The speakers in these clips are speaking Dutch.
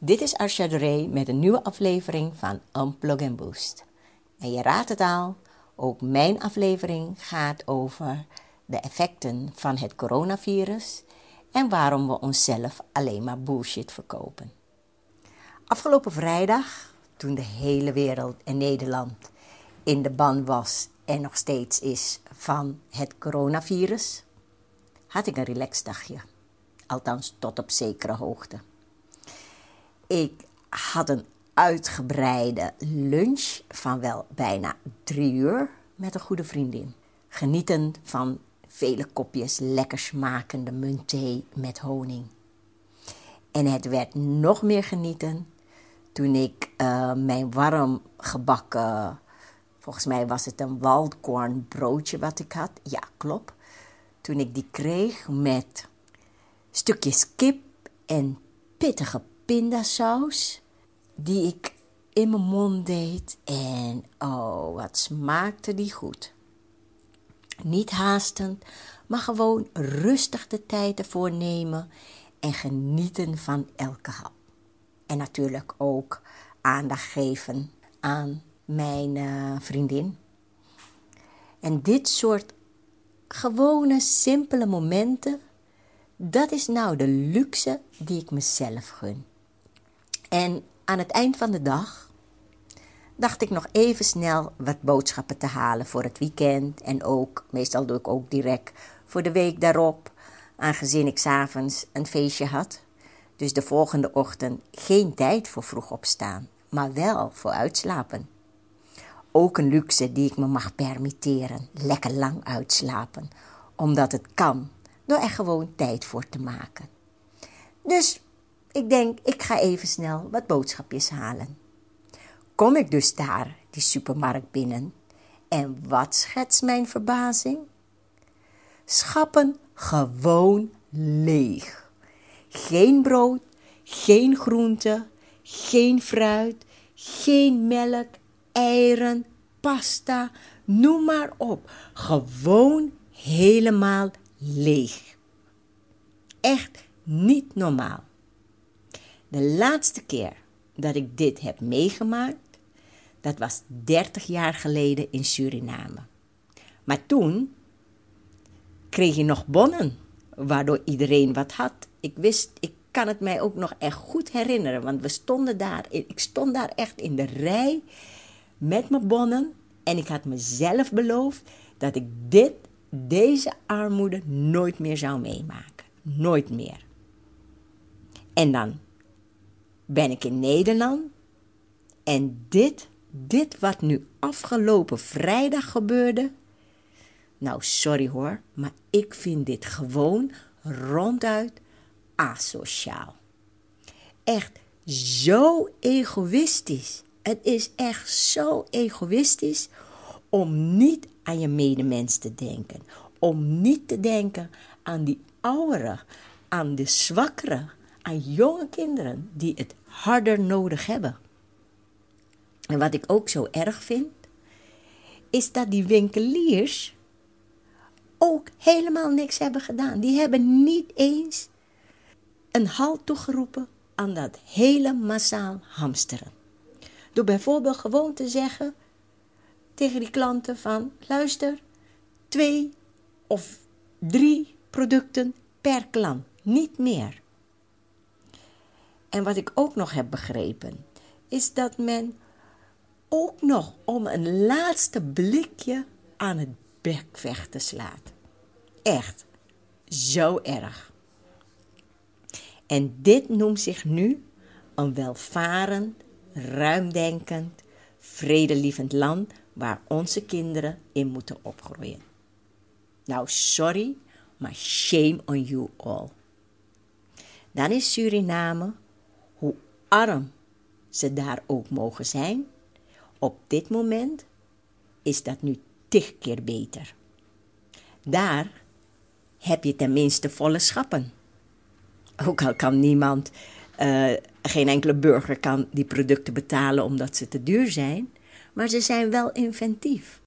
Dit is Arsha de met een nieuwe aflevering van Unplug Boost. En je raadt het al, ook mijn aflevering gaat over de effecten van het coronavirus en waarom we onszelf alleen maar bullshit verkopen. Afgelopen vrijdag, toen de hele wereld en Nederland in de ban was en nog steeds is van het coronavirus, had ik een relaxed dagje. Althans, tot op zekere hoogte. Ik had een uitgebreide lunch van wel bijna drie uur met een goede vriendin. Genieten van vele kopjes lekker smakende muntthee met honing. En het werd nog meer genieten toen ik uh, mijn warm gebakken, volgens mij was het een waldkorn broodje wat ik had. Ja, klopt. Toen ik die kreeg met stukjes kip en pittige pindasaus die ik in mijn mond deed. En oh, wat smaakte die goed. Niet haastend, maar gewoon rustig de tijd ervoor nemen en genieten van elke hap. En natuurlijk ook aandacht geven aan mijn uh, vriendin. En dit soort gewone, simpele momenten, dat is nou de luxe die ik mezelf gun. En aan het eind van de dag dacht ik nog even snel wat boodschappen te halen voor het weekend. En ook, meestal doe ik ook direct voor de week daarop, aangezien ik s'avonds een feestje had. Dus de volgende ochtend geen tijd voor vroeg opstaan, maar wel voor uitslapen. Ook een luxe die ik me mag permitteren, lekker lang uitslapen, omdat het kan, door er gewoon tijd voor te maken. Dus ik denk, ik ga even snel wat boodschapjes halen. Kom ik dus daar, die supermarkt binnen, en wat schetst mijn verbazing? Schappen gewoon leeg. Geen brood, geen groente, geen fruit, geen melk, eieren, pasta, noem maar op. Gewoon helemaal leeg. Echt niet normaal. De laatste keer dat ik dit heb meegemaakt, dat was 30 jaar geleden in Suriname. Maar toen kreeg je nog bonnen, waardoor iedereen wat had. Ik wist, ik kan het mij ook nog echt goed herinneren, want we stonden daar, ik stond daar echt in de rij met mijn bonnen en ik had mezelf beloofd dat ik dit, deze armoede nooit meer zou meemaken. Nooit meer. En dan ben ik in Nederland. En dit, dit wat nu afgelopen vrijdag gebeurde. Nou, sorry hoor, maar ik vind dit gewoon ronduit asociaal. Echt zo egoïstisch. Het is echt zo egoïstisch om niet aan je medemens te denken. Om niet te denken aan die ouderen, aan de zwakkeren, aan jonge kinderen die het harder nodig hebben. En wat ik ook zo erg vind, is dat die winkeliers ook helemaal niks hebben gedaan. Die hebben niet eens een halt toegeroepen aan dat hele massaal hamsteren. Door bijvoorbeeld gewoon te zeggen tegen die klanten van luister, twee of drie producten per klant, niet meer. En wat ik ook nog heb begrepen, is dat men ook nog om een laatste blikje aan het bekvechten slaat. Echt, zo erg. En dit noemt zich nu een welvarend, ruimdenkend, vredelievend land waar onze kinderen in moeten opgroeien. Nou, sorry, maar shame on you all. Dan is Suriname arm ze daar ook mogen zijn, op dit moment is dat nu tig keer beter. Daar heb je tenminste volle schappen. Ook al kan niemand, uh, geen enkele burger kan die producten betalen omdat ze te duur zijn, maar ze zijn wel inventief.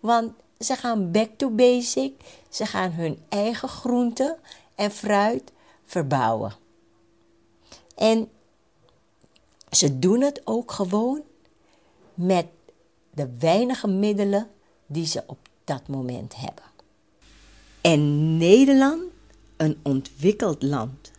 Want ze gaan back to basic, ze gaan hun eigen groenten en fruit verbouwen. En ze doen het ook gewoon met de weinige middelen die ze op dat moment hebben. En Nederland, een ontwikkeld land,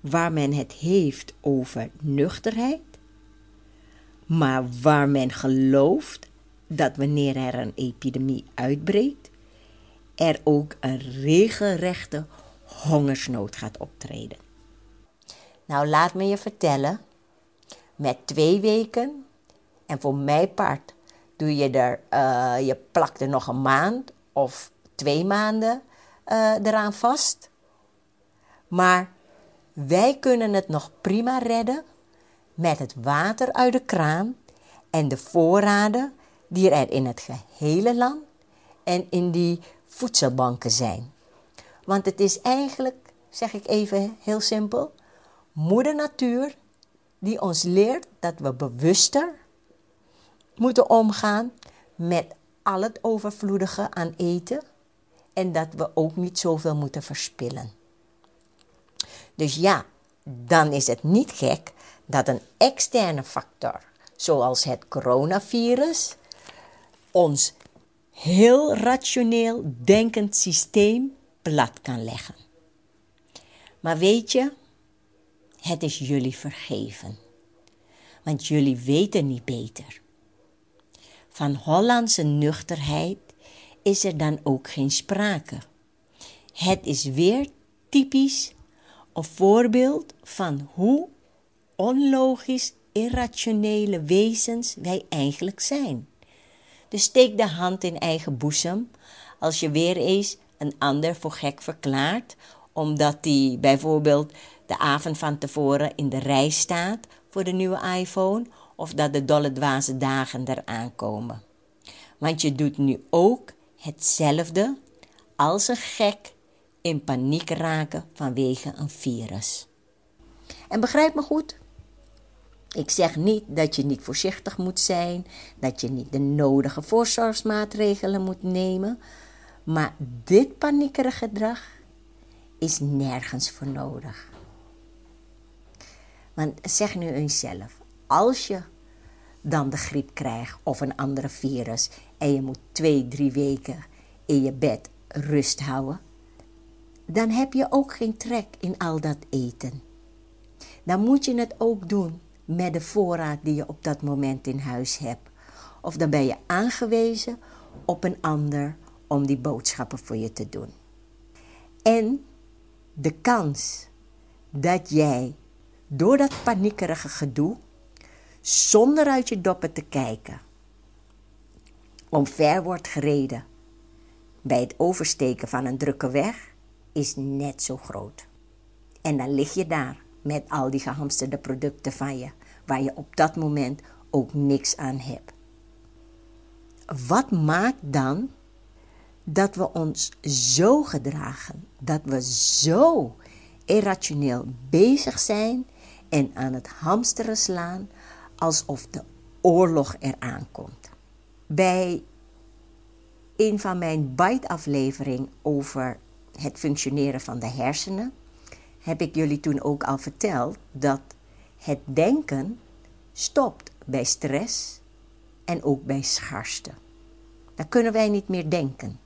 waar men het heeft over nuchterheid, maar waar men gelooft dat wanneer er een epidemie uitbreekt, er ook een regelrechte hongersnood gaat optreden. Nou, laat me je vertellen, met twee weken, en voor mijn part doe je er, uh, je plakt er nog een maand of twee maanden uh, eraan vast. Maar wij kunnen het nog prima redden met het water uit de kraan en de voorraden die er in het gehele land en in die voedselbanken zijn. Want het is eigenlijk, zeg ik even heel simpel, moeder natuur die ons leert dat we bewuster moeten omgaan met al het overvloedige aan eten en dat we ook niet zoveel moeten verspillen. Dus ja, dan is het niet gek dat een externe factor, zoals het coronavirus, ons heel rationeel denkend systeem plat kan leggen. Maar weet je, het is jullie vergeven, want jullie weten niet beter. Van Hollandse nuchterheid is er dan ook geen sprake. Het is weer typisch een voorbeeld van hoe onlogisch irrationele wezens wij eigenlijk zijn. Dus steek de hand in eigen boezem als je weer eens een ander voor gek verklaart, omdat hij bijvoorbeeld de avond van tevoren in de rij staat voor de nieuwe iPhone of dat de dolle dwaze dagen eraan komen. Want je doet nu ook hetzelfde als een gek in paniek raken vanwege een virus. En begrijp me goed, ik zeg niet dat je niet voorzichtig moet zijn, dat je niet de nodige voorzorgsmaatregelen moet nemen, maar dit paniekerige gedrag is nergens voor nodig. Want zeg nu eens zelf, als je dan de griep krijgt of een andere virus en je moet twee, drie weken in je bed rust houden, dan heb je ook geen trek in al dat eten. Dan moet je het ook doen met de voorraad die je op dat moment in huis hebt. Of dan ben je aangewezen op een ander om die boodschappen voor je te doen. En de kans dat jij door dat paniekerige gedoe, zonder uit je doppen te kijken, omver wordt gereden bij het oversteken van een drukke weg, is net zo groot. En dan lig je daar met al die gehamsterde producten van je, waar je op dat moment ook niks aan hebt. Wat maakt dan dat we ons zo gedragen, dat we zo irrationeel bezig zijn en aan het hamsteren slaan alsof de oorlog eraan komt? Bij een van mijn bite-aflevering over het functioneren van de hersenen heb ik jullie toen ook al verteld dat het denken stopt bij stress en ook bij schaarste. Dan kunnen wij niet meer denken.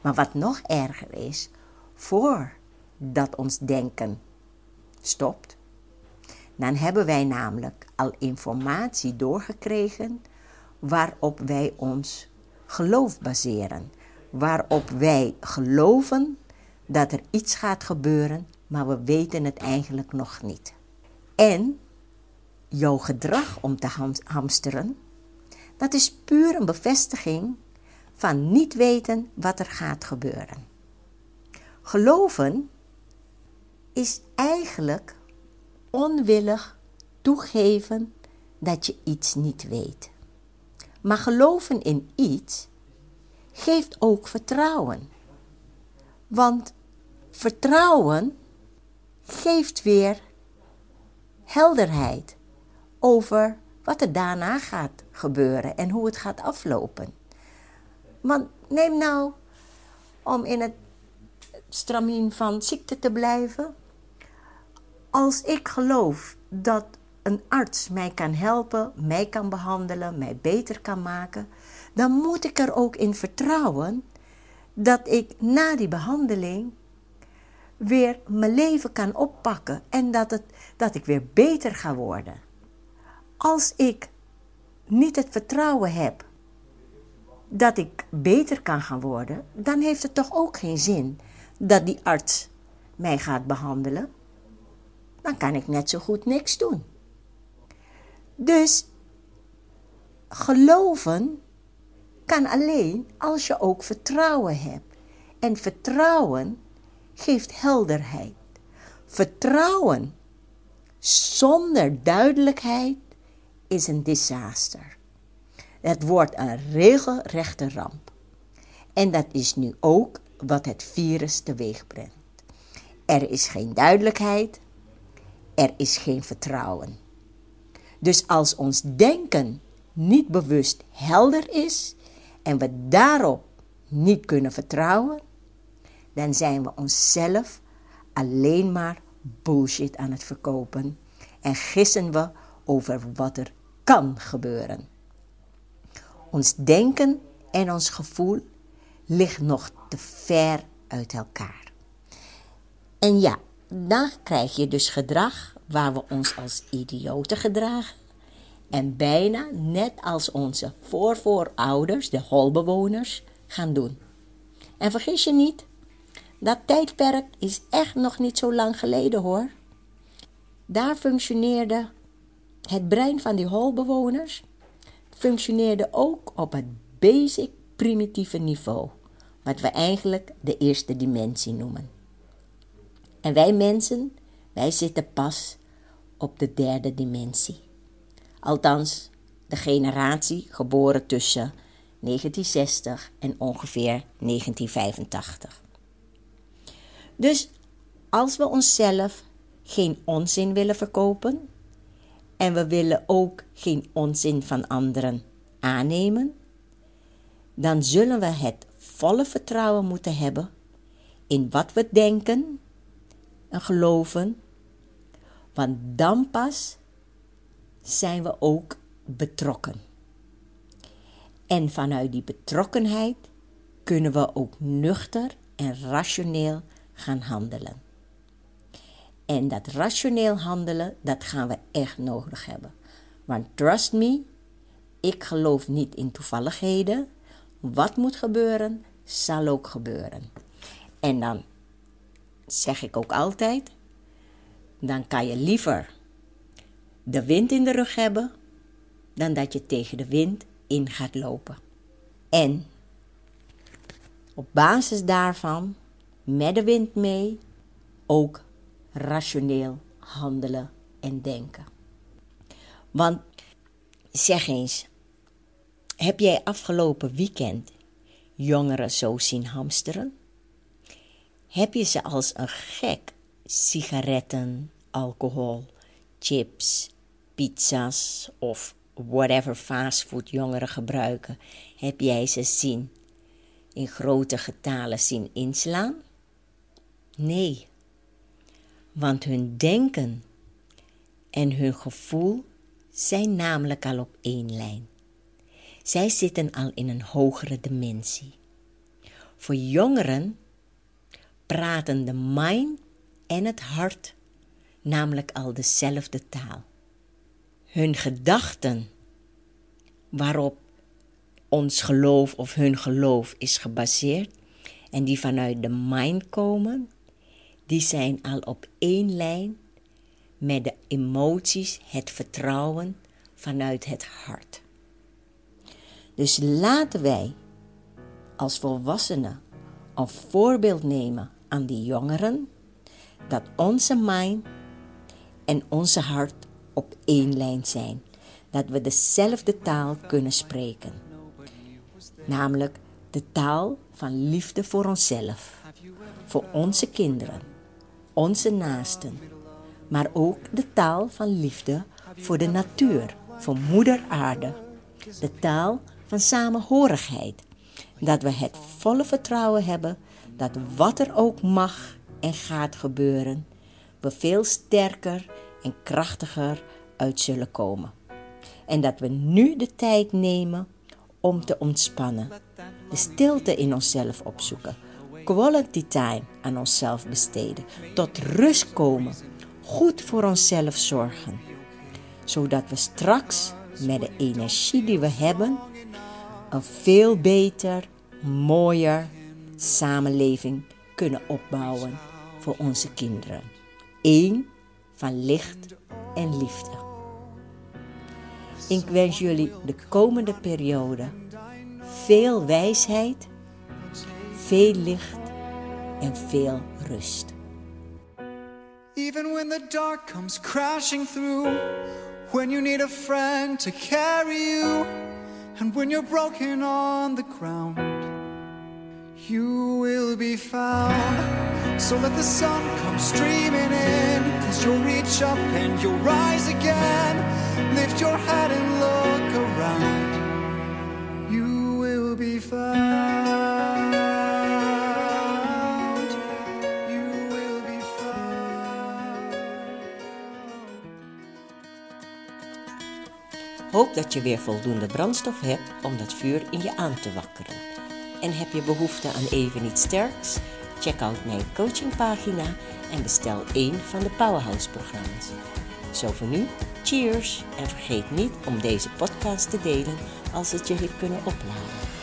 Maar wat nog erger is, voordat ons denken stopt, dan hebben wij namelijk al informatie doorgekregen waarop wij ons geloof baseren. Waarop wij geloven dat er iets gaat gebeuren, maar we weten het eigenlijk nog niet. En jouw gedrag om te hamsteren, dat is puur een bevestiging van niet weten wat er gaat gebeuren. Geloven is eigenlijk onwillig toegeven dat je iets niet weet. Maar geloven in iets geeft ook vertrouwen. Want vertrouwen geeft weer helderheid over wat er daarna gaat gebeuren en hoe het gaat aflopen. Want neem nou, om in het stramien van ziekte te blijven, als ik geloof dat een arts mij kan helpen, mij kan behandelen, mij beter kan maken, dan moet ik er ook in vertrouwen dat ik na die behandeling weer mijn leven kan oppakken en dat, het, dat ik weer beter ga worden. Als ik niet het vertrouwen heb dat ik beter kan gaan worden, dan heeft het toch ook geen zin dat die arts mij gaat behandelen. Dan kan ik net zo goed niks doen. Dus geloven kan alleen als je ook vertrouwen hebt. En vertrouwen geeft helderheid. Vertrouwen zonder duidelijkheid is een disaster. Het wordt een regelrechte ramp. En dat is nu ook wat het virus teweeg brengt. Er is geen duidelijkheid, er is geen vertrouwen. Dus als ons denken niet bewust helder is en we daarop niet kunnen vertrouwen, dan zijn we onszelf alleen maar bullshit aan het verkopen en gissen we over wat er kan gebeuren. Ons denken en ons gevoel ligt nog te ver uit elkaar. En ja, dan krijg je dus gedrag waar we ons als idioten gedragen. En bijna net als onze voorvoorouders, de holbewoners, gaan doen. En vergis je niet, dat tijdperk is echt nog niet zo lang geleden hoor. Daar functioneerde het brein van die holbewoners functioneerde ook op het basic primitieve niveau, wat we eigenlijk de eerste dimensie noemen. En wij mensen, wij zitten pas op de derde dimensie. Althans, de generatie geboren tussen 1960 en ongeveer 1985. Dus als we onszelf geen onzin willen verkopen en we willen ook geen onzin van anderen aannemen, dan zullen we het volle vertrouwen moeten hebben in wat we denken en geloven, want dan pas zijn we ook betrokken. En vanuit die betrokkenheid kunnen we ook nuchter en rationeel gaan handelen. En dat rationeel handelen, dat gaan we echt nodig hebben. Want trust me, ik geloof niet in toevalligheden. Wat moet gebeuren, zal ook gebeuren. En dan zeg ik ook altijd, dan kan je liever de wind in de rug hebben dan dat je tegen de wind in gaat lopen. En op basis daarvan, met de wind mee, ook rationeel handelen en denken. Want zeg eens, heb jij afgelopen weekend jongeren zo zien hamsteren? Heb je ze als een gek sigaretten, alcohol, chips, pizza's of whatever fastfood jongeren gebruiken, heb jij ze zien in grote getalen zien inslaan? Nee, want hun denken en hun gevoel zijn namelijk al op één lijn. Zij zitten al in een hogere dimensie. Voor jongeren praten de mind en het hart namelijk al dezelfde taal. Hun gedachten, waarop ons geloof of hun geloof is gebaseerd en die vanuit de mind komen, die zijn al op één lijn met de emoties, het vertrouwen vanuit het hart. Dus laten wij als volwassenen een voorbeeld nemen aan die jongeren, dat onze mind en onze hart op één lijn zijn. Dat we dezelfde taal kunnen spreken. Namelijk de taal van liefde voor onszelf, voor onze kinderen, onze naasten, maar ook de taal van liefde voor de natuur, voor Moeder Aarde, de taal van samenhorigheid, dat we het volle vertrouwen hebben dat wat er ook mag en gaat gebeuren, we veel sterker en krachtiger uit zullen komen. En dat we nu de tijd nemen om te ontspannen, de stilte in onszelf opzoeken, quality time aan onszelf besteden, tot rust komen, goed voor onszelf zorgen, zodat we straks met de energie die we hebben een veel beter, mooier samenleving kunnen opbouwen voor onze kinderen. Eén van licht en liefde. Ik wens jullie de komende periode veel wijsheid, veel licht en veel rust. Even when the dark comes crashing through, when you need a friend to carry you, and when you're broken on the ground, you will be found. So let the sun come streaming in, cause you'll reach up and you'll rise again. Lift your head and look around. You will be found. You will be found. Hoop dat je weer voldoende brandstof hebt om dat vuur in je aan te wakkeren. En heb je behoefte aan even iets sterks? Check out mijn coachingpagina en bestel één van de Powerhouse-programma's. Zo voor nu, cheers! En vergeet niet om deze podcast te delen als het je heeft kunnen opladen.